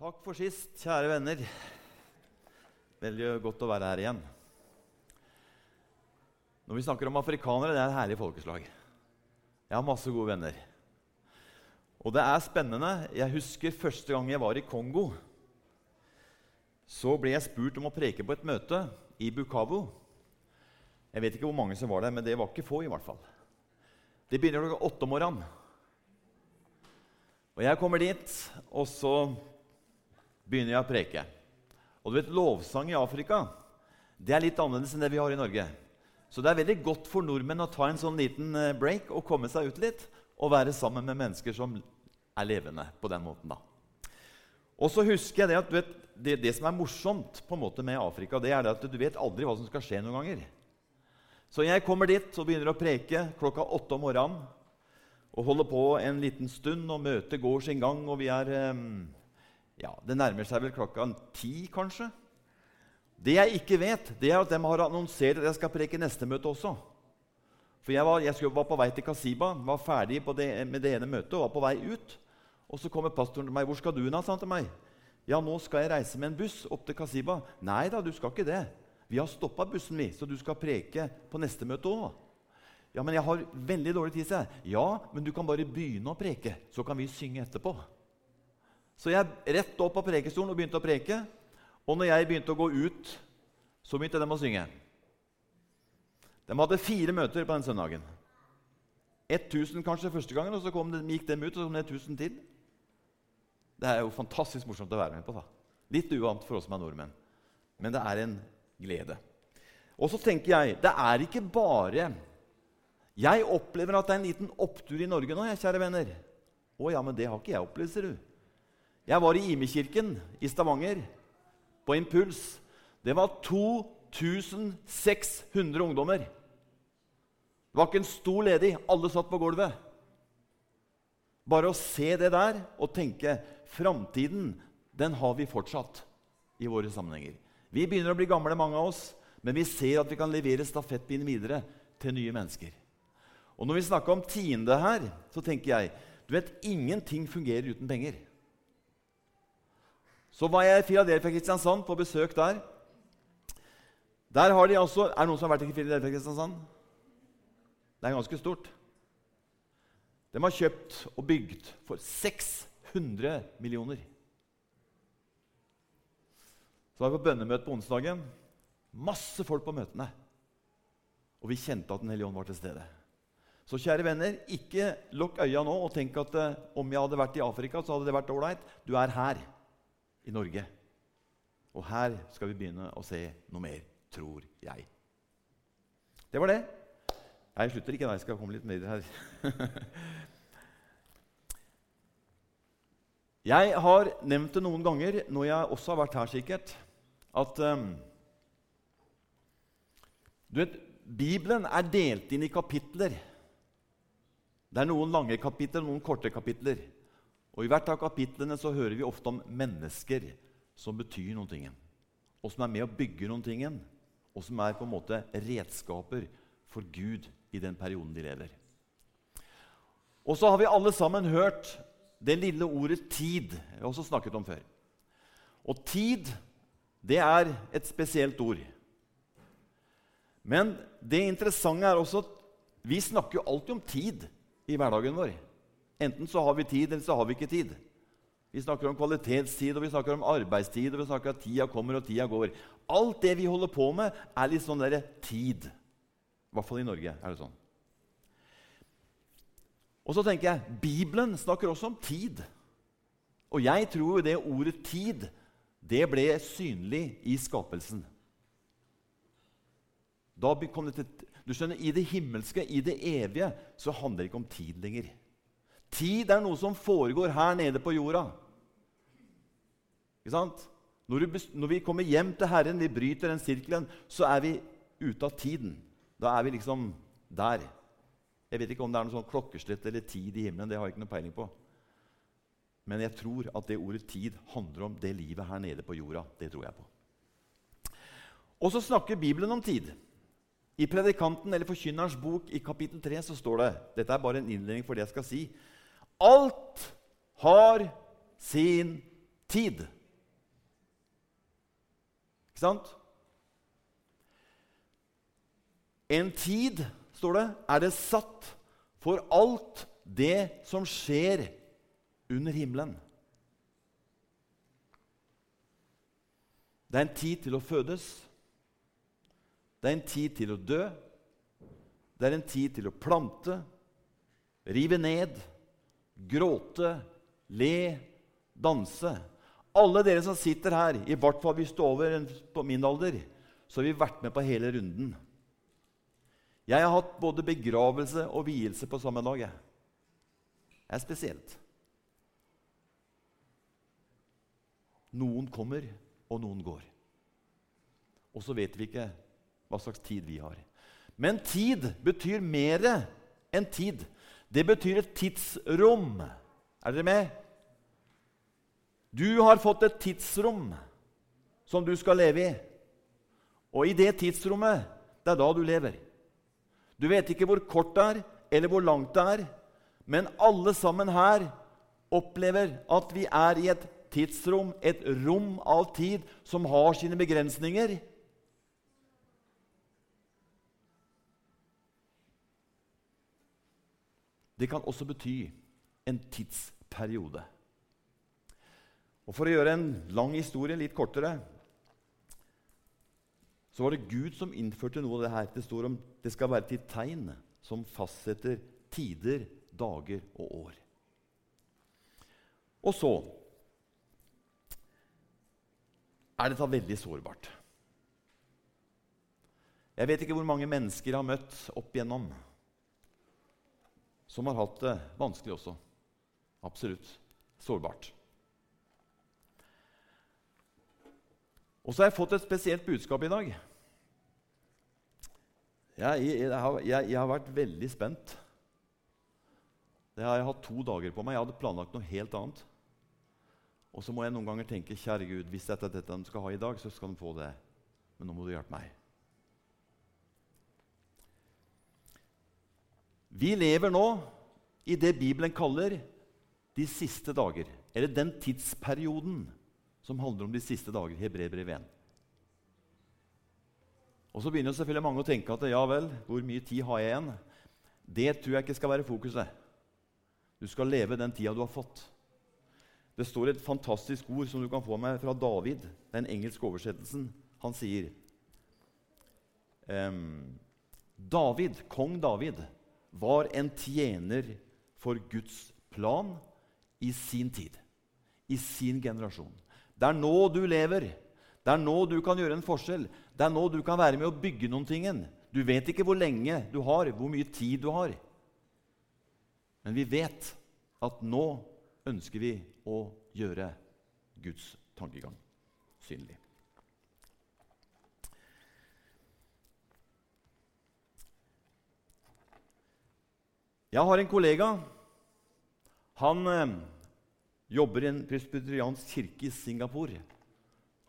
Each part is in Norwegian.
Takk for sist, kjære venner. Veldig godt å være her igjen. Når vi snakker om afrikanere, det er et herlig folkeslag. Jeg har masse gode venner. Og det er spennende. Jeg husker første gang jeg var i Kongo. Så ble jeg spurt om å preke på et møte i Bukavu. Jeg vet ikke hvor mange som var der, men det var ikke få. i hvert fall. Det begynner klokka åtte om morgenen. Og Jeg kommer dit, og så begynner jeg å preke. Og du vet, Lovsang i Afrika det er litt annerledes enn det vi har i Norge. Så det er veldig godt for nordmenn å ta en sånn liten eh, break og komme seg ut litt og være sammen med mennesker som er levende på den måten. da. Og så husker jeg Det at vet, det, det, som er morsomt på en måte med Afrika, det er det at du vet aldri hva som skal skje noen ganger. Så jeg kommer dit og begynner å preke klokka åtte om morgenen. Og holder på en liten stund, og møtet går sin gang. og vi er... Um, ja, Det nærmer seg vel klokka ti, kanskje. Det jeg ikke vet, det er at de har annonsert at jeg skal preke neste møte også. For Jeg var, jeg var på vei til Kasiba, var ferdig det, med det ene møtet og var på vei ut. Og Så kommer pastoren til meg. 'Hvor skal du nå?' sa han til meg. 'Ja, nå skal jeg reise med en buss opp til Kasiba.' 'Nei da, du skal ikke det. Vi har stoppa bussen, vi, så du skal preke på neste møte òg.' 'Ja, men jeg har veldig dårlig tid', sier jeg. 'Ja, men du kan bare begynne å preke, så kan vi synge etterpå.' Så jeg rett opp av prekestolen og begynte å preke. Og når jeg begynte å gå ut, så begynte de å synge. De hadde fire møter på den søndagen. 1000 kanskje første gangen, og så de, gikk de ut, og så kom det 1000 til. Det er jo fantastisk morsomt å være med på. da. Litt uvant for oss som er nordmenn, men det er en glede. Og så tenker jeg det er ikke bare Jeg opplever at det er en liten opptur i Norge nå, jeg, kjære venner. Å ja, men det har ikke jeg opplevd, ser du. Jeg var i Imekirken i Stavanger på Impuls. Det var 2600 ungdommer. Det var ikke en stol ledig. Alle satt på gulvet. Bare å se det der og tenke framtiden, den har vi fortsatt i våre sammenhenger. Vi begynner å bli gamle, mange av oss, men vi ser at vi kan levere stafettpinnen videre til nye mennesker. Og Når vi snakker om tiende her, så tenker jeg du vet, ingenting fungerer uten penger. Så var jeg i Filadelfia Kristiansand på besøk der. Der har de altså, Er det noen som har vært i Filadelfia Kristiansand? Det er ganske stort. De har kjøpt og bygd for 600 millioner. Så var vi på bønnemøte på onsdagen. Masse folk på møtene. Og vi kjente at Den hellige ånd var til stede. Så kjære venner, ikke lukk øya nå og tenk at uh, om jeg hadde vært i Afrika, så hadde det vært ålreit. Du er her i Norge. Og her skal vi begynne å se noe mer, tror jeg. Det var det. Jeg slutter ikke da. Jeg skal komme litt mer her. jeg har nevnt det noen ganger når jeg også har vært her, sikkert, at um, du vet, Bibelen er delt inn i kapitler. Det er noen lange kapitler noen korte kapitler. Og I hvert av kapitlene så hører vi ofte om mennesker som betyr noe. Og som er med å bygge noe, og som er på en måte redskaper for Gud i den perioden de lever. Og så har vi alle sammen hørt det lille ordet 'tid'. Jeg har også snakket om før. Og tid, det er et spesielt ord. Men det interessante er også at vi snakker jo alltid om tid i hverdagen vår. Enten så har vi tid, eller så har vi ikke tid. Vi snakker om kvalitetstid, og vi snakker om arbeidstid, og vi snakker at tida kommer og tida går. Alt det vi holder på med, er litt sånn derre tid. I hvert fall i Norge er det sånn. Og så tenker jeg, Bibelen snakker også om tid. Og jeg tror jo det ordet 'tid' det ble synlig i skapelsen. Da kom det til, du skjønner, I det himmelske, i det evige, så handler det ikke om tid lenger. Tid er noe som foregår her nede på jorda. Ikke sant? Når, du, når, vi kommer hjem til Herren, vi bryter den sirkelen, så er vi ute av tiden. Da er vi liksom der. Jeg vet ikke om det er noe sånn klokkeslett eller tid i himmelen. det har jeg ikke noe peiling på. Men jeg tror at det ordet 'tid' handler om det livet her nede på jorda. Det tror jeg på. Og så snakker Bibelen om tid. I Predikanten eller Forkynnerens bok i kapittel 3 så står det Dette er bare en innledning for det jeg skal si. Alt har sin tid. Ikke sant? En tid, står det, er det satt for alt det som skjer under himmelen. Det er en tid til å fødes. Det er en tid til å dø. Det er en tid til å plante, rive ned, gråte, le, danse. Alle dere som sitter her, i hvert fall hvis du er over på min alder, så har vi vært med på hele runden. Jeg har hatt både begravelse og vielse på samme dag. Det er spesielt. Noen kommer, og noen går. Og så vet vi ikke hva slags tid vi har. Men tid betyr mer enn tid. Det betyr et tidsrom. Er dere med? Du har fått et tidsrom som du skal leve i. Og i det tidsrommet, det er da du lever. Du vet ikke hvor kort det er, eller hvor langt det er, men alle sammen her opplever at vi er i et tidsrom, et rom av tid, som har sine begrensninger. Det kan også bety en tidsperiode. Og For å gjøre en lang historie litt kortere så var det Gud som innførte noe av det her. Det står om det skal være til tegn som fastsetter tider, dager og år. Og så er dette veldig sårbart. Jeg vet ikke hvor mange mennesker jeg har møtt opp igjennom som har hatt det vanskelig også. Absolutt sårbart. Og så har jeg fått et spesielt budskap i dag. Jeg, jeg, jeg, jeg, har, vært veldig spent. Det har jeg hatt to dager på meg. Jeg hadde planlagt noe helt annet. Og så må jeg noen ganger tenke kjære Gud, hvis dette er dette han skal ha i dag, så skal han få det. Men nå må du hjelpe meg. Vi lever nå i det Bibelen kaller de siste dager. Eller den tidsperioden som handler om de siste dager. Hebreerbrev 1. Og Så begynner selvfølgelig mange å tenke at ja vel, hvor mye tid har jeg igjen? Det tror jeg ikke skal være fokuset. Du skal leve den tida du har fått. Det står et fantastisk ord som du kan få med fra David, den engelske oversettelsen. Han sier um, David, Kong David var en tjener for Guds plan i sin tid, i sin generasjon. Det er nå du lever. Det er nå du kan gjøre en forskjell. Det er nå du kan være med å bygge noen ting. Du vet ikke hvor lenge du har, hvor mye tid du har. Men vi vet at nå ønsker vi å gjøre Guds tankegang synlig. Jeg har en kollega. Han eh, jobber i en presbyteriansk kirke i Singapore.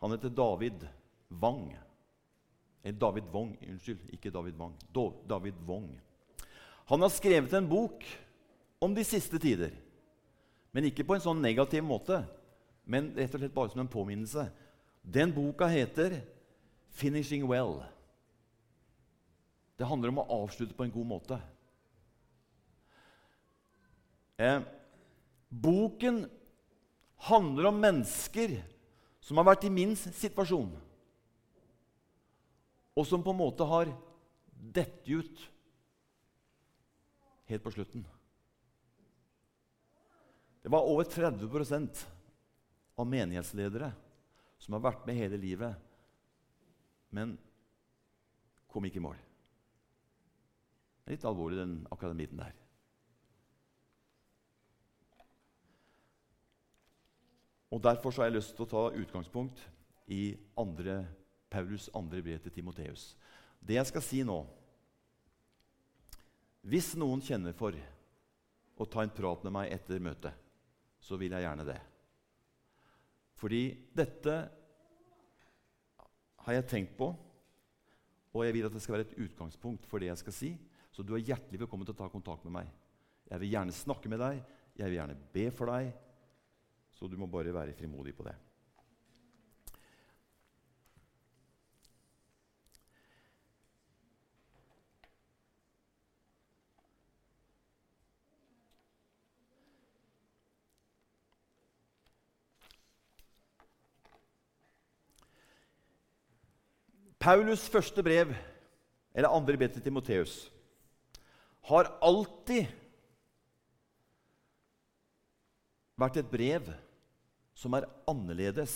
Han heter David Wang. Eh, David Wong, unnskyld, ikke David Wang. David Wong. Han har skrevet en bok om de siste tider. Men ikke på en sånn negativ måte, men rett og slett bare som en påminnelse. Den boka heter 'Finishing Well'. Det handler om å avslutte på en god måte. Eh, boken handler om mennesker som har vært i min situasjon, og som på en måte har dette ut helt på slutten. Det var over 30% av menighetsledere som har vært med hele livet, men kom ikke i mål. Det er litt alvorlig, den akademiten der. Og Derfor har jeg lyst til å ta utgangspunkt i andre, Paulus' andre brev til Timoteus. Det jeg skal si nå Hvis noen kjenner for å ta en prat med meg etter møtet, så vil jeg gjerne det. Fordi dette har jeg tenkt på, og jeg vil at det skal være et utgangspunkt for det jeg skal si. Så du er hjertelig velkommen til å ta kontakt med meg. Jeg vil gjerne snakke med deg, jeg vil gjerne be for deg. Så du må bare være frimodig på det. Paulus' første brev, eller andre brev til Timoteus, har alltid vært et brev som er annerledes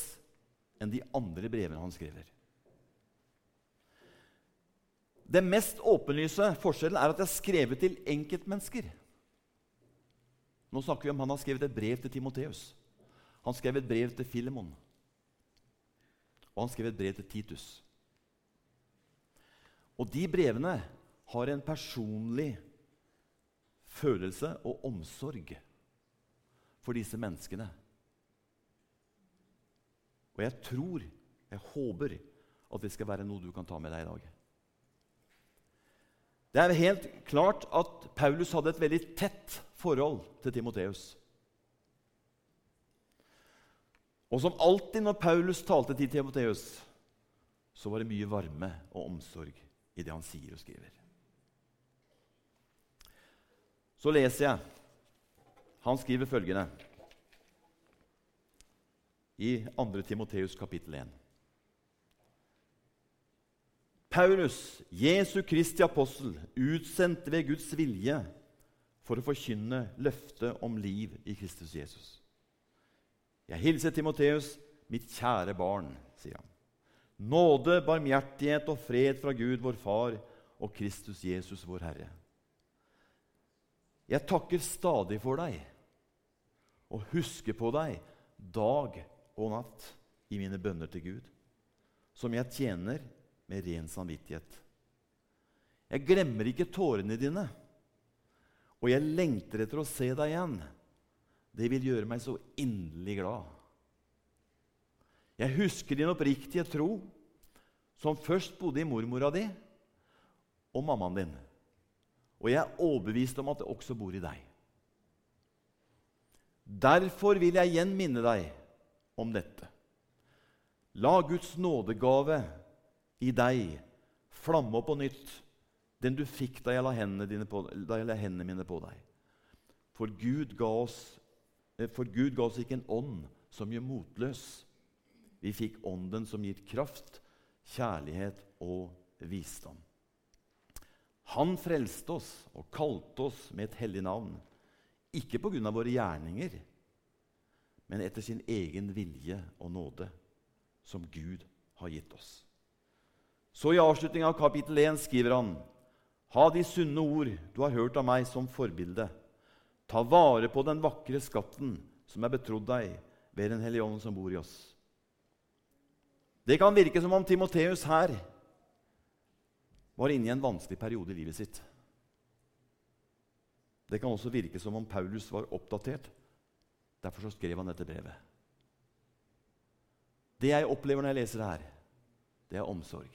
enn de andre brevene han skriver. Den mest åpenlyse forskjellen er at det er skrevet til enkeltmennesker. Nå snakker vi om Han har skrevet et brev til Timoteus. Han skrev et brev til Filemon. Og han skrev et brev til Titus. Og de brevene har en personlig følelse og omsorg for disse menneskene. Og jeg tror, jeg håper, at det skal være noe du kan ta med deg i dag. Det er helt klart at Paulus hadde et veldig tett forhold til Timoteus. Og som alltid når Paulus talte til Timoteus, så var det mye varme og omsorg i det han sier og skriver. Så leser jeg. Han skriver følgende i 2. Timoteus kapittel 1. Paulus, Jesu Kristi apostel, utsendt ved Guds vilje for å forkynne løftet om liv i Kristus Jesus. Jeg hilser Timoteus, mitt kjære barn, sier han. Nåde, barmhjertighet og fred fra Gud, vår Far, og Kristus Jesus, vår Herre. Jeg takker stadig for deg og husker på deg dag og natt i mine bønner til Gud, som jeg tjener med ren samvittighet. Jeg glemmer ikke tårene dine, og jeg lengter etter å se deg igjen. Det vil gjøre meg så inderlig glad. Jeg husker din oppriktige tro, som først bodde i mormora di og mammaen din. Og jeg er overbevist om at det også bor i deg. Derfor vil jeg igjen minne deg om dette. La Guds nådegave i deg flamme opp på nytt, den du fikk da jeg la hendene, på, da jeg la hendene mine på deg. For Gud, oss, eh, for Gud ga oss ikke en ånd som gjør motløs, vi fikk Ånden som gir kraft, kjærlighet og visdom. Han frelste oss og kalte oss med et hellig navn, ikke pga. våre gjerninger, men etter sin egen vilje og nåde, som Gud har gitt oss. Så i avslutningen av kapittel 1 skriver han.: Ha de sunne ord du har hørt av meg, som forbilde. Ta vare på den vakre skatten som er betrodd deg ved Den hellige ånd som bor i oss. Det kan virke som om Timoteus her var inne i en vanskelig periode i livet sitt. Det kan også virke som om Paulus var oppdatert. Derfor så skrev han dette brevet. Det jeg opplever når jeg leser det her, det er omsorg.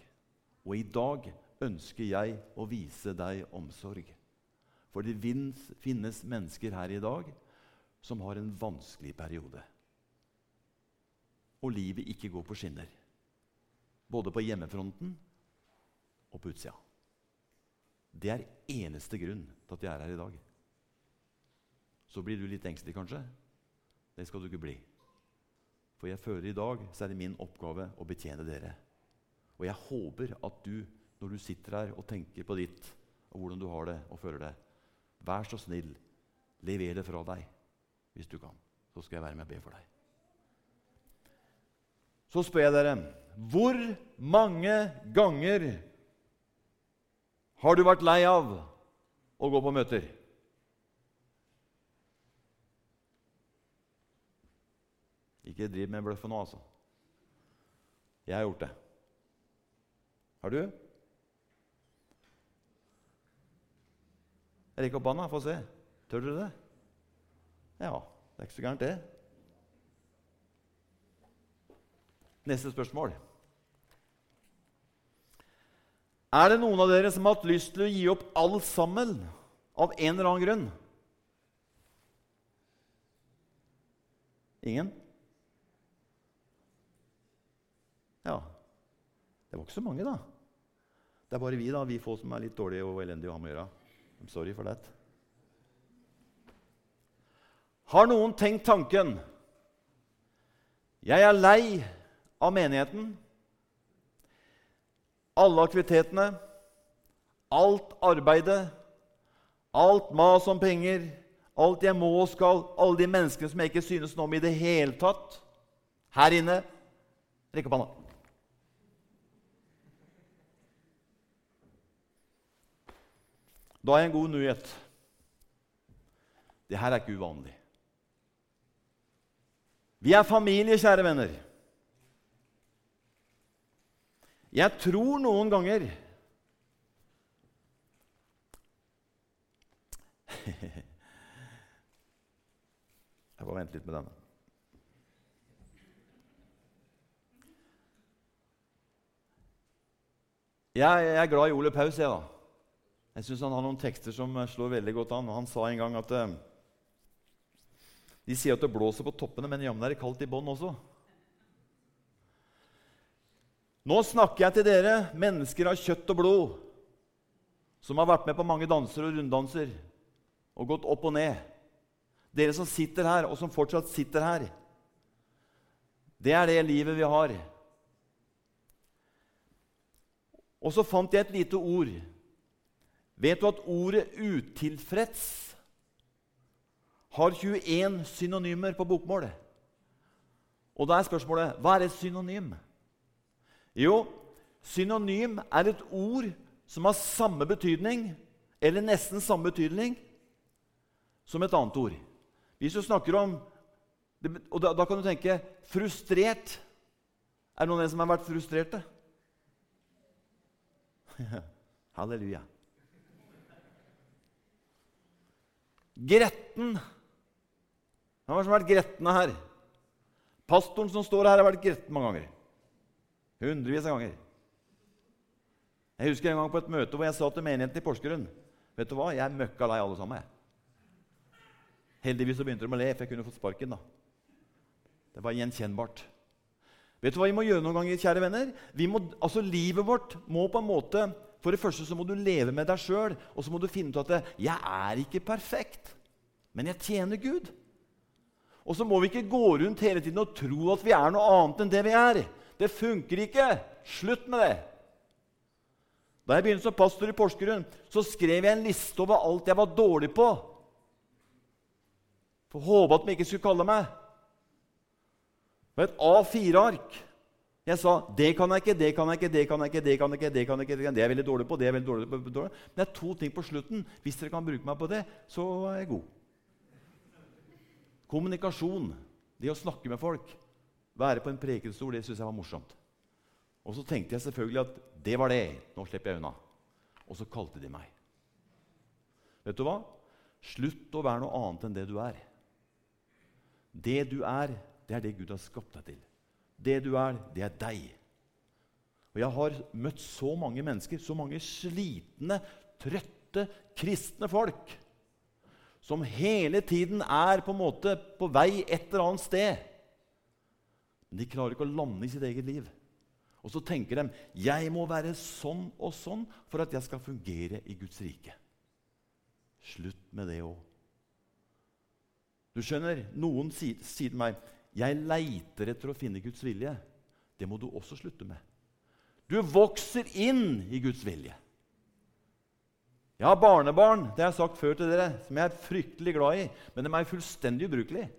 Og i dag ønsker jeg å vise deg omsorg. For det finnes mennesker her i dag som har en vanskelig periode. Og livet ikke går på skinner. Både på hjemmefronten og på utsida. Det er eneste grunn til at jeg er her i dag. Så blir du litt engstelig, kanskje. Det skal du ikke bli. For jeg føler i dag så er det min oppgave å betjene dere. Og jeg håper at du, når du sitter her og tenker på ditt, og hvordan du har det og føler det, vær så snill, lever det fra deg hvis du kan. Så skal jeg være med og be for deg. Så spør jeg dere hvor mange ganger har du vært lei av å gå på møter? Ikke driv med bløff nå, altså. Jeg har gjort det. Har du? Rekk opp hånda, få se. Tør dere det? Ja, det er ikke så gærent, det. Neste spørsmål. Er det noen av dere som har hatt lyst til å gi opp alt sammen av en eller annen grunn? Ingen? Ja. Det var ikke så mange, da. Det er bare vi da, vi få som er litt dårlige og elendige å ha med å gjøre. I'm sorry for that. Har noen tenkt tanken Jeg er lei av menigheten. Alle aktivitetene, alt arbeidet, alt mas om penger, alt jeg må og skal, alle de menneskene som jeg ikke synes noe om i det hele tatt. Her inne Rekk opp hånda. Da er en god nyhet. Det her er ikke uvanlig. Vi er familie, kjære venner. Jeg tror noen ganger Jeg får vente litt med denne. Jeg, jeg er glad i Ole Paus. Jeg, da. Jeg syns han har noen tekster som slår veldig godt an. Han sa en gang at eh, de sier at det blåser på toppene, men jammen er det kaldt i bånn også. Nå snakker jeg til dere, mennesker av kjøtt og blod, som har vært med på mange danser og runddanser og gått opp og ned. Dere som sitter her, og som fortsatt sitter her. Det er det livet vi har. Og så fant jeg et lite ord. Vet du at ordet 'utilfreds' har 21 synonymer på bokmålet? Og da er spørsmålet hva er et synonym? Jo, synonym er et ord som har samme betydning, eller nesten samme betydning, som et annet ord. Hvis du snakker om Og da kan du tenke frustrert. Er det noen av dere som har vært frustrerte? Halleluja. Gretten. Hvem har vært gretne her? Pastoren som står her, har vært gretten mange ganger. Hundrevis av ganger. Jeg husker en gang på et møte hvor jeg sa til menigheten i Porsgrunn Vet du hva? Jeg er møkka lei alle sammen. jeg. Heldigvis så begynte de å le, for jeg kunne fått sparken. da. Det var gjenkjennbart. Vet du hva vi må gjøre noen ganger, kjære venner? Må, altså Livet vårt må på en måte For det første så må du leve med deg sjøl, og så må du finne ut at 'jeg er ikke perfekt, men jeg tjener Gud'. Og så må vi ikke gå rundt hele tiden og tro at vi er noe annet enn det vi er. Det funker ikke. Slutt med det. Da jeg begynte som pastor i Porsgrunn, så skrev jeg en liste over alt jeg var dårlig på. For håpe at de ikke skulle kalle meg. Det var et A4-ark. Jeg sa 'det kan jeg ikke, det kan jeg ikke, det kan jeg ikke', det kan jeg ikke, det kan jeg ikke, det er jeg veldig dårlig på. det er jeg veldig dårlig på. Men det er to ting på slutten. Hvis dere kan bruke meg på det, så er jeg god. Kommunikasjon, det å snakke med folk, være på en prekenstol, det syns jeg var morsomt. Og så tenkte jeg selvfølgelig at det var det. Nå slipper jeg unna. Og så kalte de meg. Vet du hva? Slutt å være noe annet enn det du er. Det du er, det er det Gud har skapt deg til. Det du er, det er deg. Og Jeg har møtt så mange mennesker, så mange slitne, trøtte, kristne folk som hele tiden er på en måte på vei et eller annet sted. Men de klarer ikke å lande i sitt eget liv. Og så tenker de jeg må være sånn og sånn for at jeg skal fungere i Guds rike. Slutt med det òg. Du skjønner, Noen sier, til meg 'Jeg leiter etter å finne Guds vilje'. Det må du også slutte med. Du vokser inn i Guds vilje. Jeg har barnebarn det har jeg sagt før til dere, som jeg er fryktelig glad i, men de er fullstendig ubrukelige.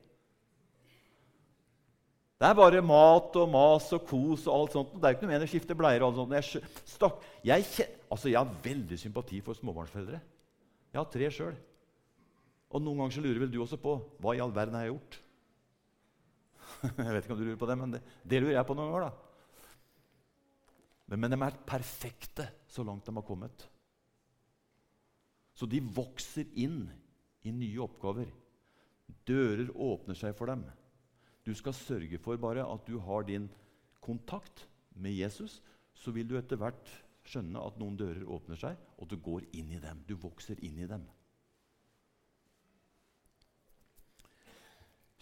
Det er bare mat og mas og kos og alt sånt. Det er ikke noe mer enn å skifte bleier. og alt sånt. Jeg, stakk, jeg, altså, jeg har veldig sympati for småbarnsforeldre. Jeg har tre sjøl. Og noen ganger så lurer vel du også på hva i all verden har jeg gjort? jeg vet ikke om du lurer på det, men det, det lurer jeg på noen ganger. da. Men, men de er perfekte så langt de har kommet. Så de vokser inn i nye oppgaver. Dører åpner seg for dem. Du skal sørge for bare at du har din kontakt med Jesus. Så vil du etter hvert skjønne at noen dører åpner seg, og du går inn i dem. Du vokser inn i dem.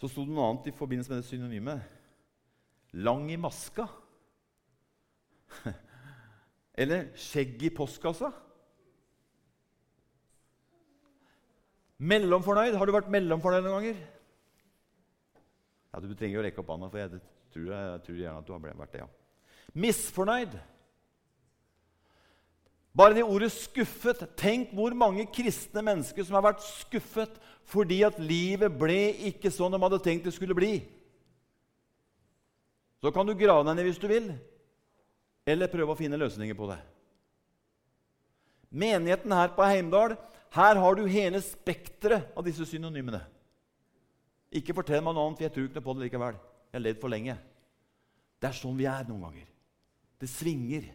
Så sto det noe annet i forbindelse med det synonymet. Lang i maska. Eller skjegg i postkassa? Mellomfornøyd? Har du vært mellomfornøyd noen ganger? Ja, Du trenger å rekke opp hånda, for jeg tror, jeg tror gjerne at du har vært det. ja. Misfornøyd? Bare det ordet 'skuffet' Tenk hvor mange kristne mennesker som har vært skuffet fordi at livet ble ikke sånn de hadde tenkt det skulle bli. Så kan du grave deg ned hvis du vil, eller prøve å finne løsninger på det. Menigheten her på Heimdal, her har du hele spekteret av disse synonymene. Ikke fortell meg noe annet, for jeg tror ikke på det likevel. Jeg har levd for lenge. Det er sånn vi er noen ganger. Det svinger.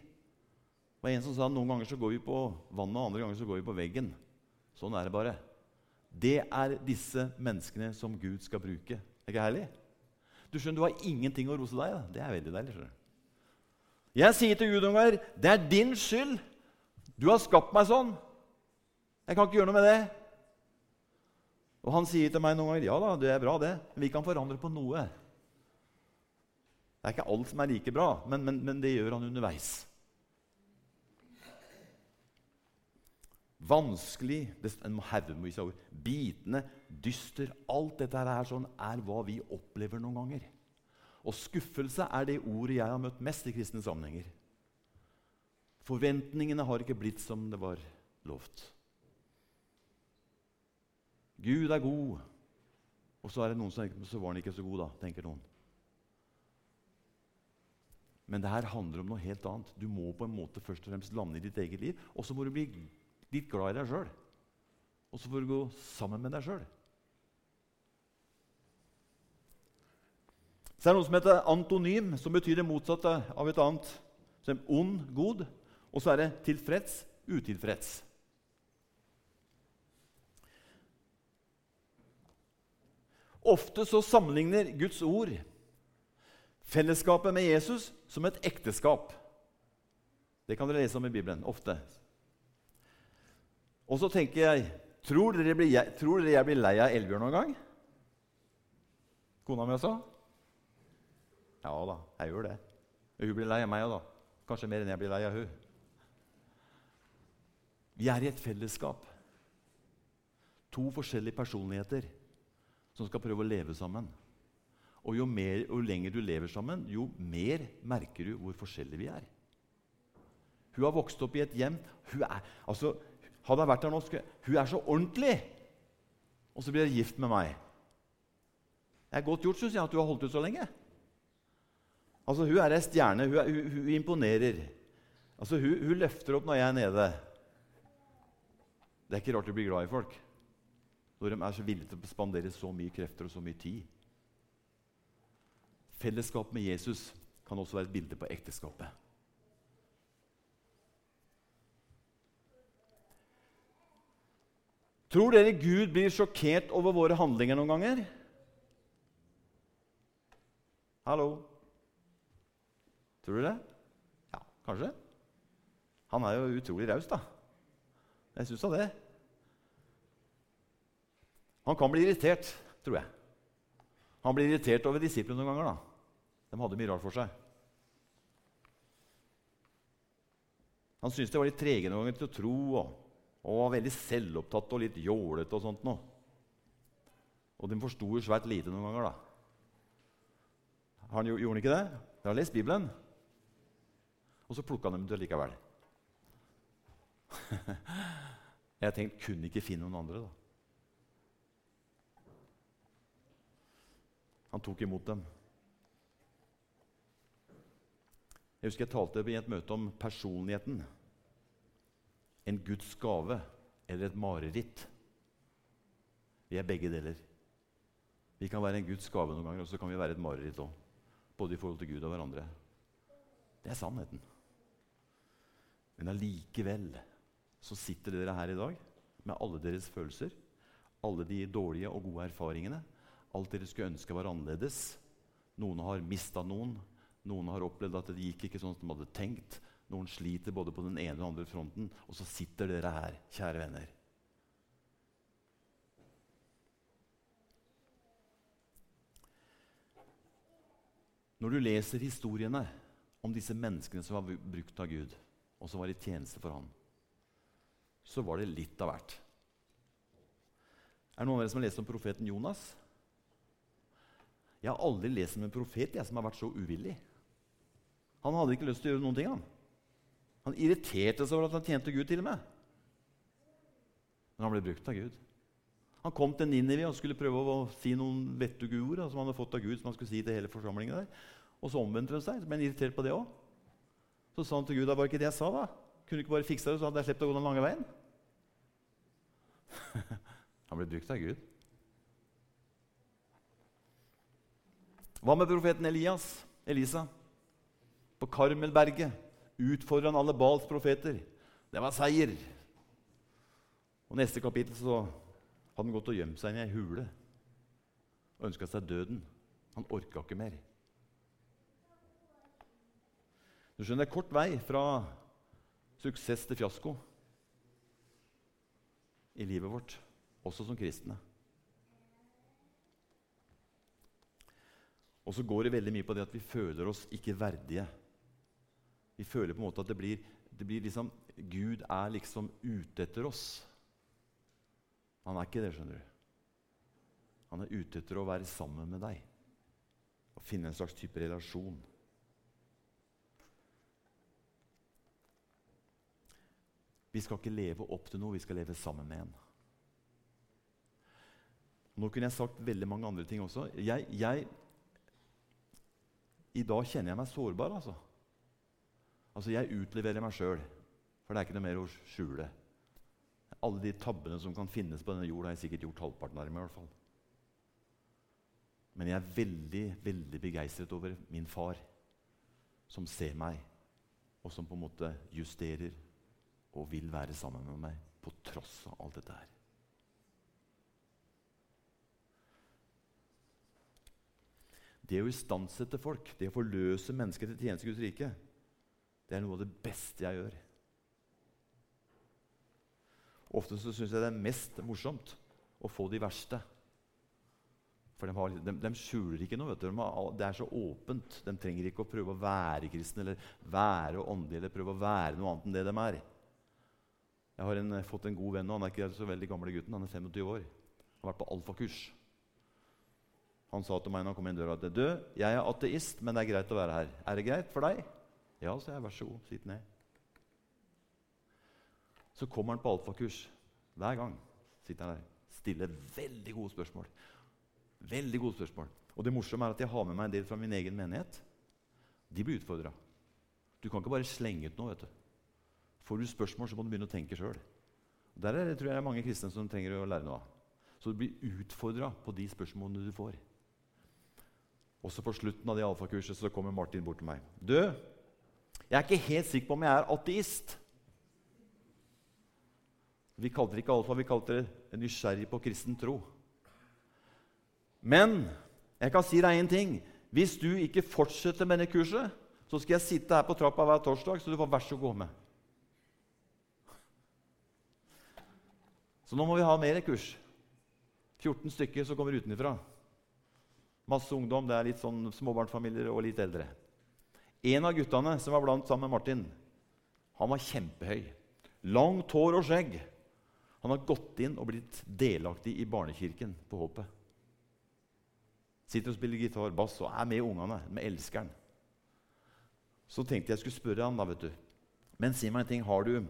Det var en som sa noen ganger så går vi på vannet, og andre ganger så går vi på veggen. Sånn er det bare. Det er disse menneskene som Gud skal bruke. Er ikke herlig? Du skjønner, du har ingenting å rose deg da. Det er veldig deilig. skjønner. Jeg sier til Gud noen ganger det er din skyld. Du har skapt meg sånn. Jeg kan ikke gjøre noe med det. Og han sier til meg noen ganger ja da, det er bra, det. Men vi kan forandre på noe. Det er ikke alt som er like bra, men, men, men det gjør han underveis. Vanskelig, en haugevis av ord, bitende, dyster Alt dette her sånn, er hva vi opplever noen ganger. Og skuffelse er det ordet jeg har møtt mest i kristne sammenhenger. Forventningene har ikke blitt som det var lovt. Gud er god, og så er det noen som tenker så var han ikke så god, da, tenker noen. Men det her handler om noe helt annet. Du må på en måte først og fremst lande i ditt eget liv. Og så må du bli litt glad i deg sjøl. Og så får du gå sammen med deg sjøl. Så er det noe som heter antonym, som betyr det motsatte av et annet. Som ond, god. Og så er det tilfreds, utilfreds. Ofte så sammenligner Guds ord fellesskapet med Jesus som et ekteskap. Det kan dere lese om i Bibelen ofte. Og så tenker jeg Tror dere, blir, tror dere jeg blir lei av Elbjørn noen gang? Kona mi også? Ja da, jeg gjør det. Hun blir lei av meg òg, da. Kanskje mer enn jeg blir lei av hun. Vi er i et fellesskap. To forskjellige personligheter som skal prøve å leve sammen. Og jo, mer, jo lenger du lever sammen, jo mer merker du hvor forskjellige vi er. Hun har vokst opp i et hjem hun er, altså, hadde jeg vært der nå, skulle, Hun er så ordentlig! Og så blir hun gift med meg. Det er godt gjort, syns jeg, at du har holdt ut så lenge. Altså, Hun er ei stjerne. Hun, er, hun, hun, imponerer. Altså, hun, hun, løfter opp når jeg er nede. Det er ikke rart du blir glad i folk når de er så villige til å spandere så mye krefter og så mye tid. Fellesskap med Jesus kan også være et bilde på ekteskapet. Tror dere Gud blir sjokkert over våre handlinger noen ganger? Hallo? Tror du det? Ja, kanskje. Han er jo utrolig raus, da. Jeg syns da det. Han kan bli irritert, tror jeg. Han blir irritert over disiplene noen ganger. da. De hadde mye rart for seg. Han syntes de var litt trege noen ganger til å tro. og og var veldig selvopptatt og litt jålete og sånt noe. Og de forsto jo svært lite noen ganger, da. Han, gjorde han ikke det? De har lest Bibelen. Og så plukka dem ut likevel. Jeg tenkte kunne ikke finne noen andre, da. Han tok imot dem. Jeg husker jeg talte i et møte om personligheten en Guds gave eller et mareritt. Vi er begge deler. Vi kan være en Guds gave noen ganger, og så kan vi være et mareritt òg. Både i forhold til Gud og hverandre. Det er sannheten. Men allikevel så sitter dere her i dag med alle deres følelser, alle de dårlige og gode erfaringene. Alt dere skulle ønske var annerledes. Noen har mista noen. Noen har opplevd at det gikk ikke sånn som de hadde tenkt. Noen sliter både på den ene og den andre fronten, og så sitter dere her, kjære venner. Når du leser historiene om disse menneskene som var brukt av Gud, og som var i tjeneste for han, så var det litt av hvert. Er det noen av dere som har lest om profeten Jonas? Jeg har aldri lest om en profet jeg, som har vært så uvillig. Han hadde ikke lyst til å gjøre noen ting. Han Han irriterte seg over at han tjente Gud til og med. Men han ble brukt av Gud. Han kom til Ninivi og skulle prøve å si noen vettuge ord som han hadde fått av Gud. som han skulle si til hele forsamlingen der. Og så omvendte han seg. Så ble han irritert på det også. Så sa han til Gud det var ikke det jeg sa. da. Kunne du ikke bare fikse det, så hadde jeg sluppet å gå den lange veien? han ble brukt av Gud. Hva med profeten Elias? Elisa? På Karmelberget utfordra han alle Bals profeter. Det var seier. Og Neste kapittel så hadde han gått og gjemt seg i ei hule og ønska seg døden. Han orka ikke mer. Du skjønner, Det er kort vei fra suksess til fiasko i livet vårt, også som kristne. Og så går det veldig mye på det at vi føler oss ikke verdige. Vi føler på en måte at det blir, det blir liksom Gud er liksom ute etter oss. Han er ikke det, skjønner du. Han er ute etter å være sammen med deg og finne en slags type relasjon. Vi skal ikke leve opp til noe, vi skal leve sammen med en. Nå kunne jeg sagt veldig mange andre ting også. Jeg, jeg, I dag kjenner jeg meg sårbar. Altså, altså Jeg utleverer meg sjøl, for det er ikke noe mer å skjule. Alle de tabbene som kan finnes på denne jorda, har jeg sikkert gjort halvparten av dem. i hvert fall. Men jeg er veldig veldig begeistret over min far, som ser meg, og som på en måte justerer og vil være sammen med meg på tross av alt dette her. Det å istandsette folk, det å forløse mennesker til tjeneste i Guds rike, det er noe av det beste jeg gjør. Ofte så syns jeg det er mest morsomt å få de verste. For de, har, de, de skjuler ikke noe. De har, det er så åpent. De trenger ikke å prøve å være kristne eller være åndelige eller prøve å være noe annet enn det de er. Jeg har en, fått en god venn, og han er ikke så veldig gamle gutten. Han er 25 år. Han har vært på alfakurs. Han sa til meg når han kom inn døra at du, jeg er ateist, men det er greit å være her. Er det greit for deg? Ja, sa jeg. Vær så god, sitt ned. Så kommer han på alfakurs hver gang. sitter han der, Stiller veldig gode spørsmål. Veldig gode spørsmål. Og det morsomme er at jeg har med meg en del fra min egen menighet. De blir utfordra. Du kan ikke bare slenge ut noe. vet du. Får du spørsmål, så må du begynne å tenke sjøl. Der er det tror jeg, mange kristne som trenger å lære noe av. Så du blir utfordra på de spørsmålene du får. Også på slutten av det alfakurset så kommer Martin bort til meg. 'Du, jeg er ikke helt sikker på om jeg er ateist.' Vi kalte det ikke alfa, vi kalte det nysgjerrig på kristen tro. Men jeg kan si deg én ting. Hvis du ikke fortsetter med det kurset, så skal jeg sitte her på trappa hver torsdag, så du får vær så god med. Så nå må vi ha mer kurs. 14 stykker som kommer utenfra. Masse ungdom. Det er litt sånn småbarnsfamilier og litt eldre. En av guttene som var blant sammen med Martin, han var kjempehøy. Langt hår og skjegg. Han har gått inn og blitt delaktig i barnekirken på Håpet. Sitter og spiller gitar, bass og er med ungene, med elskeren. Så tenkte jeg skulle spørre han da, vet du. Men si meg en ting. Har du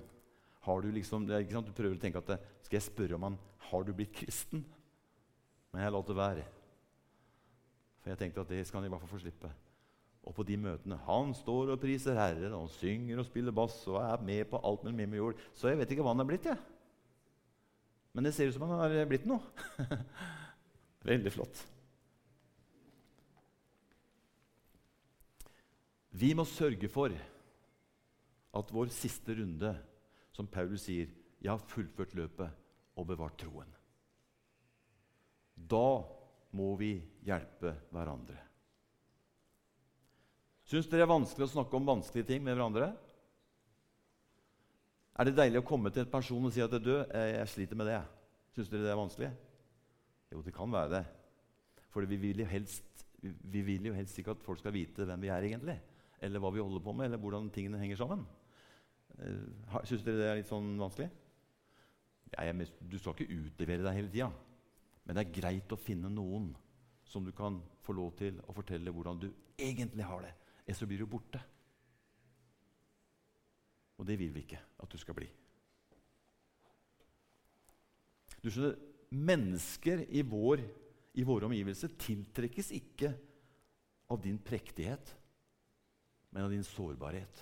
har du liksom, Du prøver å tenke at Skal jeg spørre om han har du blitt kristen? Men jeg lot det være. For jeg tenkte at det skal han i hvert fall få slippe. Og på de møtene Han står og priser Herren, og han synger og spiller bass og er med på alt mellom himmel og jord. Så jeg vet ikke hva han er blitt. jeg. Men det ser ut som han har blitt noe. Veldig flott. Vi må sørge for at vår siste runde som Paulus sier, 'Jeg har fullført løpet og bevart troen'. Da må vi hjelpe hverandre. Syns dere det er vanskelig å snakke om vanskelige ting med hverandre? Er det deilig å komme til en person og si at 'du, jeg sliter med det'? Syns dere det er vanskelig? Jo, det kan være det. For vi vil, helst, vi vil jo helst ikke at folk skal vite hvem vi er egentlig. Eller hva vi holder på med, eller hvordan tingene henger sammen. Uh, Syns dere det er litt sånn vanskelig? Ja, jeg, du skal ikke utlevere deg hele tida. Men det er greit å finne noen som du kan få lov til å fortelle hvordan du egentlig har det. Ellers så blir du borte. Og det vil vi ikke at du skal bli. Du skjønner, Mennesker i, vår, i våre omgivelser tiltrekkes ikke av din prektighet, men av din sårbarhet.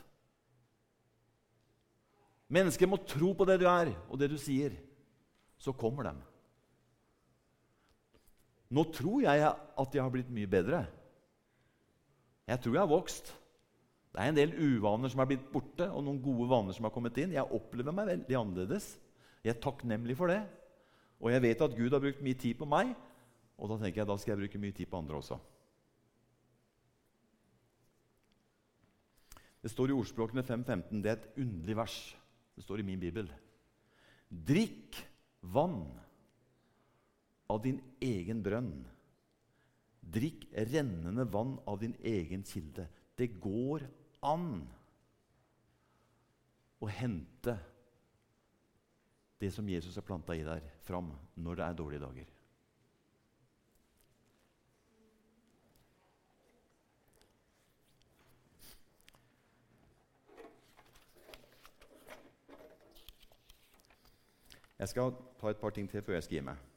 Mennesker må tro på det du er, og det du sier. Så kommer de. Nå tror jeg at jeg har blitt mye bedre. Jeg tror jeg har vokst. Det er en del uvaner som er blitt borte, og noen gode vaner som har kommet inn. Jeg opplever meg veldig annerledes. Jeg er takknemlig for det. Og jeg vet at Gud har brukt mye tid på meg, og da tenker jeg da skal jeg bruke mye tid på andre også. Det står i Ordspråkene 5.15. Det er et underlig vers. Det står i min bibel. Drikk vann av din egen brønn. Drikk rennende vann av din egen kilde. Det går an å hente det som Jesus har planta i deg, fram når det er dårlige dager. Jeg skal ta et par ting til før jeg skal gi meg.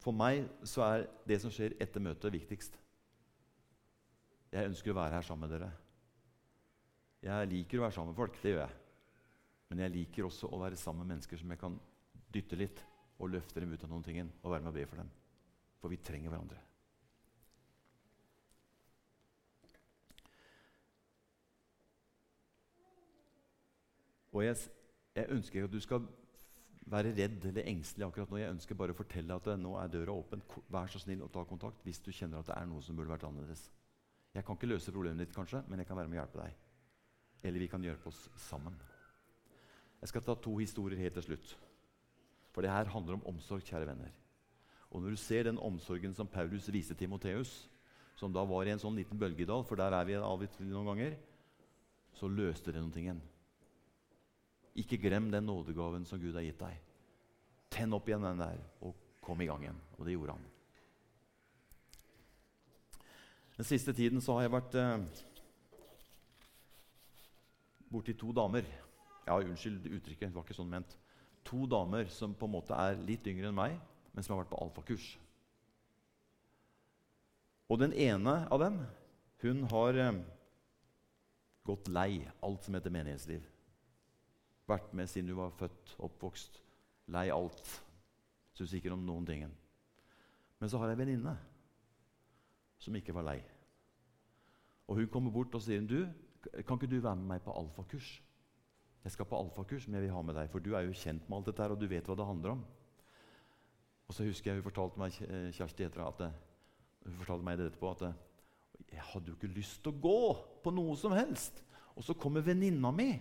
For meg så er det som skjer etter møtet, viktigst. Jeg ønsker å være her sammen med dere. Jeg liker å være sammen med folk. det gjør jeg. Men jeg liker også å være sammen med mennesker som jeg kan dytte litt og løfte dem ut av noen ting og være med og be for dem. For vi trenger hverandre. Og jeg, jeg ønsker at du skal være redd eller engstelig akkurat nå. Jeg ønsker bare å fortelle at nå er døra åpen. Vær så snill å ta kontakt hvis du kjenner at det er noe som burde vært annerledes. Jeg kan ikke løse problemet ditt, kanskje, men jeg kan være med å hjelpe deg. Eller vi kan hjelpe oss sammen. Jeg skal ta to historier helt til slutt. For det her handler om omsorg, kjære venner. Og når du ser den omsorgen som Paulus viste Timoteus, som da var i en sånn liten bølgedal, for der er vi av og noen ganger, så løste det noen ting. Ikke glem den nådegaven som Gud har gitt deg. Tenn opp igjen den der og kom i gang igjen. Og det gjorde han. Den siste tiden så har jeg vært eh, borti to damer. Ja, Unnskyld uttrykket, det var ikke sånn ment. To damer som på en måte er litt yngre enn meg, men som har vært på alfakurs. Og den ene av dem hun har eh, gått lei alt som heter menighetsliv. Vært med siden du var født, oppvokst. Lei alt. Syns ikke om noen ting. Men så har jeg en venninne som ikke var lei. Og Hun kommer bort og sier du, kan ikke du være med meg på alfakurs. Jeg skal på alfakurs, men jeg vil ha med deg, for du er jo kjent med alt dette her, og du vet hva det handler om. Og så husker jeg Hun fortalte meg Kjersti etter at hun fortalte meg det etterpå, at jeg hadde jo ikke lyst til å gå på noe som helst. Og så kommer venninna mi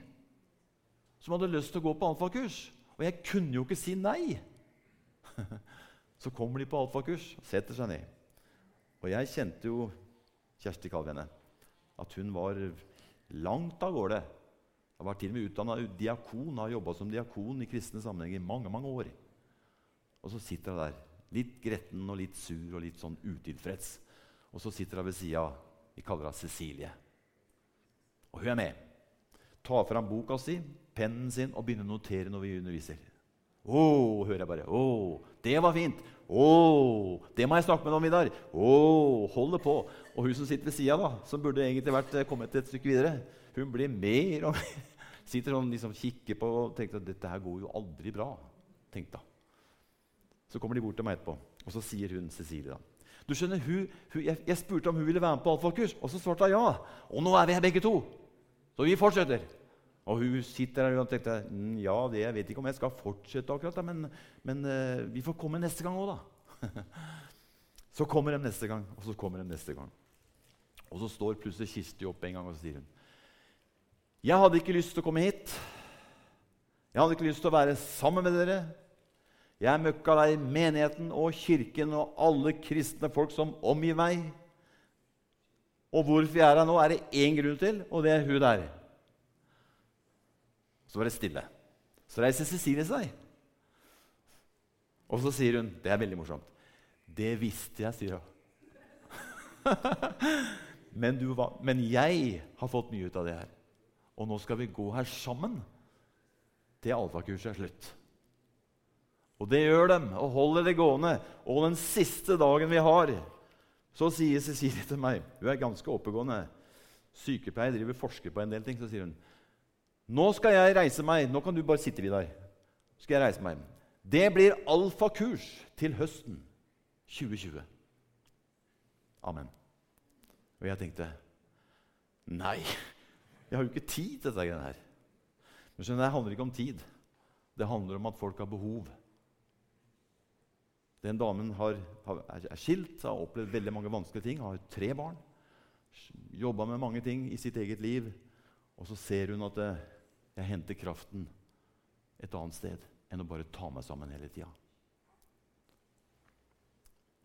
som hadde lyst til å gå på alfakurs. Og jeg kunne jo ikke si nei. Så kommer de på alfakurs og setter seg ned. Og jeg kjente jo Kjersti Kalvene, at hun var langt av gårde. Hun var til og med utdanna diakon, har jobba som diakon i kristne sammenhenger i mange mange år. Og så sitter hun der, litt gretten og litt sur og litt sånn utilfreds. Og så sitter hun ved sida Vi kaller henne Cecilie. Og hun er med. Tar fram boka si, pennen sin og begynner å notere når vi underviser. Å, hører jeg bare. Å, det var fint. Å, det må jeg snakke med deg om, Vidar. Å, holder på. Og hun som sitter ved sida, som burde egentlig vært eh, kommet et stykke videre, hun blir mer og mer Sitter sånn liksom kikker på og tenker at dette her går jo aldri bra. Tenk da. Så kommer de bort til meg etterpå, og så sier hun Cecilie da. Du skjønner, hun, hun, jeg, jeg, spurte om hun ville være med på alfakurs, og så svarte hun ja. Og nå er vi her begge to. Så vi fortsetter. Og hun sitter der og tenker mm, ja, det, jeg vet ikke om jeg skal fortsette, akkurat, men, men uh, vi får komme neste gang òg, da. så kommer de neste gang, og så kommer de neste gang. Og så står plutselig Kirsti opp en gang og så sier hun, 'Jeg hadde ikke lyst til å komme hit. Jeg hadde ikke lyst til å være sammen med dere.' 'Jeg møkka lei menigheten og kirken og alle kristne folk som omgir meg.' 'Og hvorfor jeg er her nå, er det én grunn til, og det er hun der.' Så var det stille. Så reiser Cecilie seg. Og så sier hun Det er veldig morsomt. Det visste jeg, sier hun. men, var, men jeg har fått mye ut av det her. Og nå skal vi gå her sammen til alfakurset er slutt. Og det gjør dem, og holder det gående. Og den siste dagen vi har, så sier Cecilie til meg Hun er ganske oppegående. Sykepleier, driver forsker på en del ting. Så sier hun nå skal jeg reise meg. Nå kan du bare sitte, Vidar. skal jeg reise meg. Det blir alfakurs til høsten 2020. Amen. Og jeg tenkte Nei, jeg har jo ikke tid til dette greiene her. Men skjønner, det handler ikke om tid. Det handler om at folk har behov. Den damen har, er skilt, har opplevd veldig mange vanskelige ting, har tre barn. Jobba med mange ting i sitt eget liv. Og så ser hun at det, eh, jeg henter kraften et annet sted enn å bare ta meg sammen hele tida.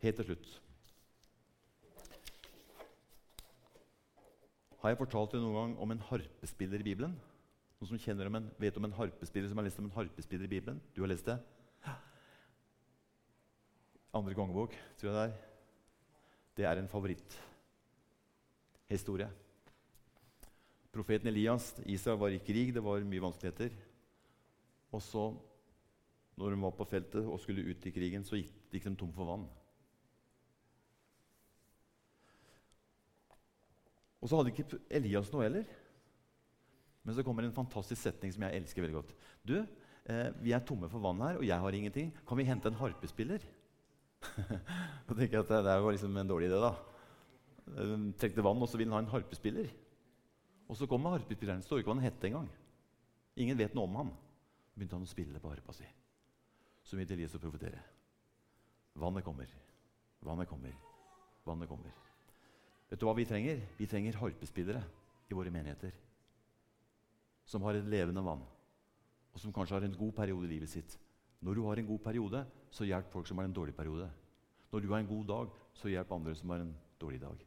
Helt til slutt Har jeg fortalt deg noen gang om en harpespiller i Bibelen? Noen som kjenner om en, vet om en harpespiller som har lest om en harpespiller i Bibelen? Du har lest det? Andre kongebok, tror jeg det er. Det er en favoritthistorie. Profeten Elias Israel var i krig, det var mye vanskeligheter. Og så, når de var på feltet og skulle ut i krigen, så gikk, gikk de tom for vann. Og så hadde ikke Elias noe heller. Men så kommer en fantastisk setning som jeg elsker veldig godt. Du, eh, vi er tomme for vann her, og jeg har ingenting. Kan vi hente en harpespiller? da tenker jeg at det, var liksom en dårlig idé, da. De trengte vann, og så vil han ha en harpespiller. Og så kommer harpespilleren. Står ikke hva han het engang. Ingen vet noe om han. begynte han å spille på harpa si. Så begynte Elias å profetere. Vannet kommer, vannet kommer, vannet kommer. Vet du hva vi trenger? Vi trenger harpespillere i våre menigheter. Som har et levende vann, og som kanskje har en god periode i livet sitt. Når du har en god periode, så hjelp folk som har en dårlig periode. Når du har en god dag, så hjelp andre som har en dårlig dag.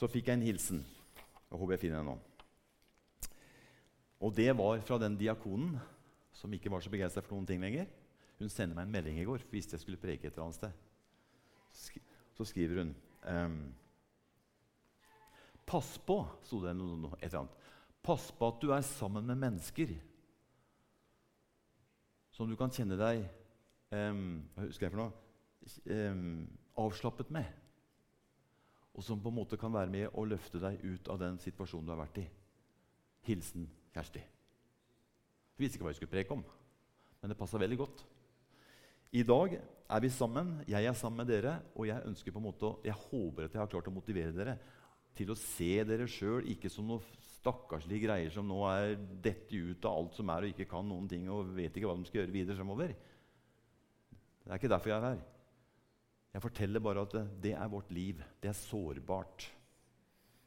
Så fikk jeg en hilsen. Jeg håper jeg finner den nå. Og det var fra den diakonen som ikke var så begeistra for noen ting lenger. Hun sender meg en melding i går hvis jeg skulle preke et eller annet sted. Så skriver hun ehm, Pass på, sto det noe, et eller annet. Pass på at du er sammen med mennesker som du kan kjenne deg um, hva husker jeg for noe, um, avslappet med. Og som på en måte kan være med å løfte deg ut av den situasjonen du har vært i. Hilsen Kjersti. Jeg visste ikke hva jeg skulle preke om, men det passa veldig godt. I dag er vi sammen, jeg er sammen med dere, og jeg ønsker på en måte, jeg håper at jeg har klart å motivere dere til å se dere sjøl ikke som noen stakkarslige greier som nå er dette ut av alt som er, og ikke kan noen ting og vet ikke hva de skal gjøre videre fremover. Det er ikke derfor jeg er her. Jeg forteller bare at det, er vårt liv. Det er sårbart.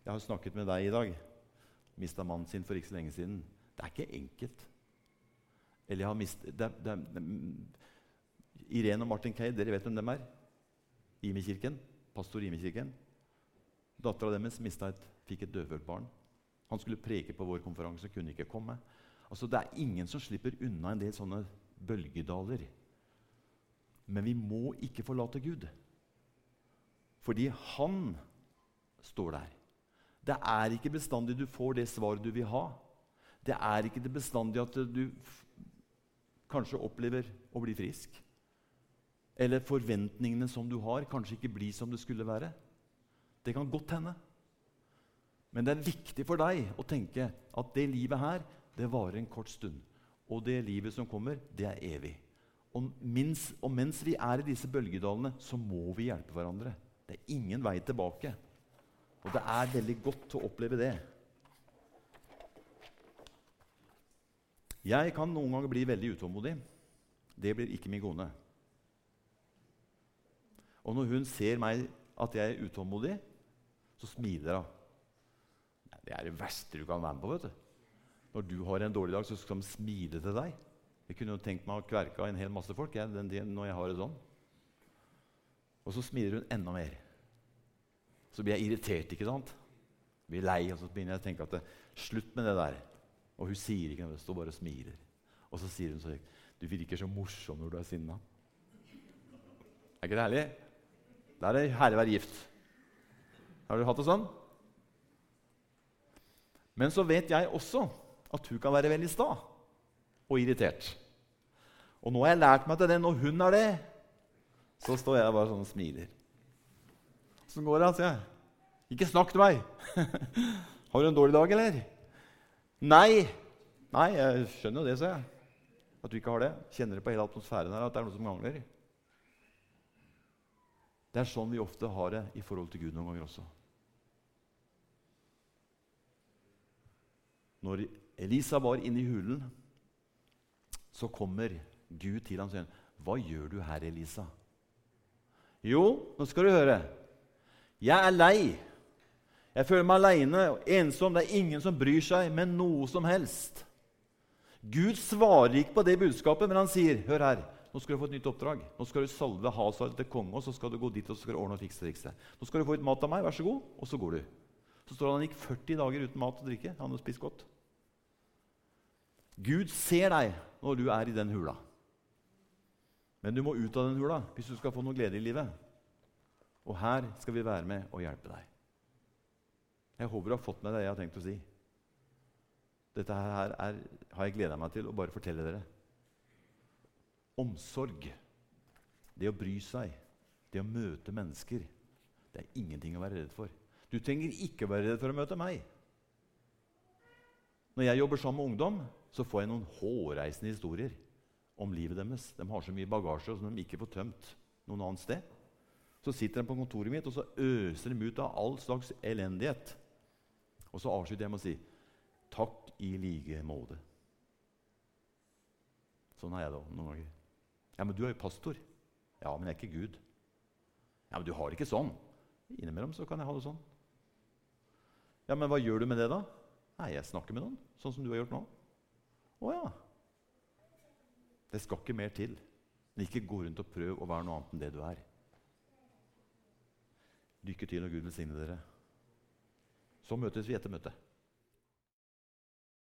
Jeg har snakket med deg i dag. Mista mannen sin for ikke så lenge siden. Det er ikke enkelt. Eller jeg har mistet det, det, det, Irene og Martin Kay, dere vet hvem dem er? Imi-kirken. Pastor Imi-kirken. Dattera deres fikk et døvhørt barn. Han skulle preke på vår konferanse, kunne ikke komme. Altså, Det er ingen som slipper unna en del sånne bølgedaler. Men vi må ikke forlate Gud. Fordi han står der. Det er ikke bestandig du får det svaret du vil ha. Det er ikke det bestandig at du kanskje opplever å bli frisk. Eller forventningene som du har, kanskje ikke blir som det skulle være. Det kan godt hende. Men det er viktig for deg å tenke at det livet her, det varer en kort stund. Og det livet som kommer, det er evig. Og mens, og mens vi er i disse bølgedalene, så må vi hjelpe hverandre. Det er ingen vei tilbake. Og det er veldig godt å oppleve det. Jeg kan noen ganger bli veldig utålmodig. Det blir ikke min kone. Og når hun ser meg at jeg er utålmodig, så smiler hun. Det er det verste du kan være med på. vet du. Når du har en dårlig dag, så skal de smile til deg. Jeg kunne jo tenkt meg å kverke av en hel masse folk jeg, den, når jeg har det sånn. Og så smiler hun enda mer. Så blir jeg irritert, ikke sant? Blir lei, og så begynner jeg å tenke at det, slutt med det der. Og hun sier ikke noe, står bare og smiler. Og så sier hun så Du virker så morsom når du er sinna. Er ikke det herlig? Det er det å være gift. Har du hatt det sånn? Men så vet jeg også at hun kan være veldig sta og irritert. Og nå har jeg lært meg til det. Når hun er det, så står jeg bare sånn og smiler. Åssen går det? sier jeg. Ikke snakk til meg! har du en dårlig dag, eller? Nei. Nei, jeg skjønner jo det, sa jeg. At du ikke har det. Kjenner det på hele atmosfæren her at det er noe som mangler. Det er sånn vi ofte har det i forhold til Gud noen ganger også. Når Elisa var inne i hulen, så kommer Gud til ham og sier, 'Hva gjør du her, Elisa?' Jo, nå skal du høre. Jeg er lei. Jeg føler meg aleine og ensom. Det er ingen som bryr seg med noe som helst. Gud svarer ikke på det budskapet, men han sier, 'Hør her, nå skal du få et nytt oppdrag. Nå skal du salve Hazar til konge, og så skal du gå dit og så skal du ordne og fikse fikse. Nå skal du få litt mat av meg, vær så god, og så går du. Så står han han gikk 40 dager uten mat og drikke. Han hadde spist godt. Gud ser deg når du er i den hula. Men du må ut av den hula hvis du skal få noe glede i livet. Og her skal vi være med og hjelpe deg. Jeg håper du har fått med deg det jeg har tenkt å si. Dette her er, har jeg gleda meg til å bare fortelle dere. Omsorg, det å bry seg, det å møte mennesker, det er ingenting å være redd for. Du trenger ikke være redd for å møte meg. Når jeg jobber sammen med ungdom, så får jeg noen hårreisende historier om livet deres. De har så mye bagasje som de ikke får tømt noen annet sted. Så sitter de på kontoret mitt og så øser de ut av all slags elendighet. Og så avslutter jeg med å si takk i like måte. Sånn er jeg da noen ganger. Ja, men du er jo pastor. Ja, men jeg er ikke Gud. Ja, men du har det ikke sånn. Innimellom så kan jeg ha det sånn. Ja, men hva gjør du med det, da? Nei, jeg snakker med noen, sånn som du har gjort nå. Å ja. Det skal ikke mer til. Men ikke gå rundt og prøv å være noe annet enn det du er. Lykke til, og Gud velsigne dere. Så møtes vi etter møtet.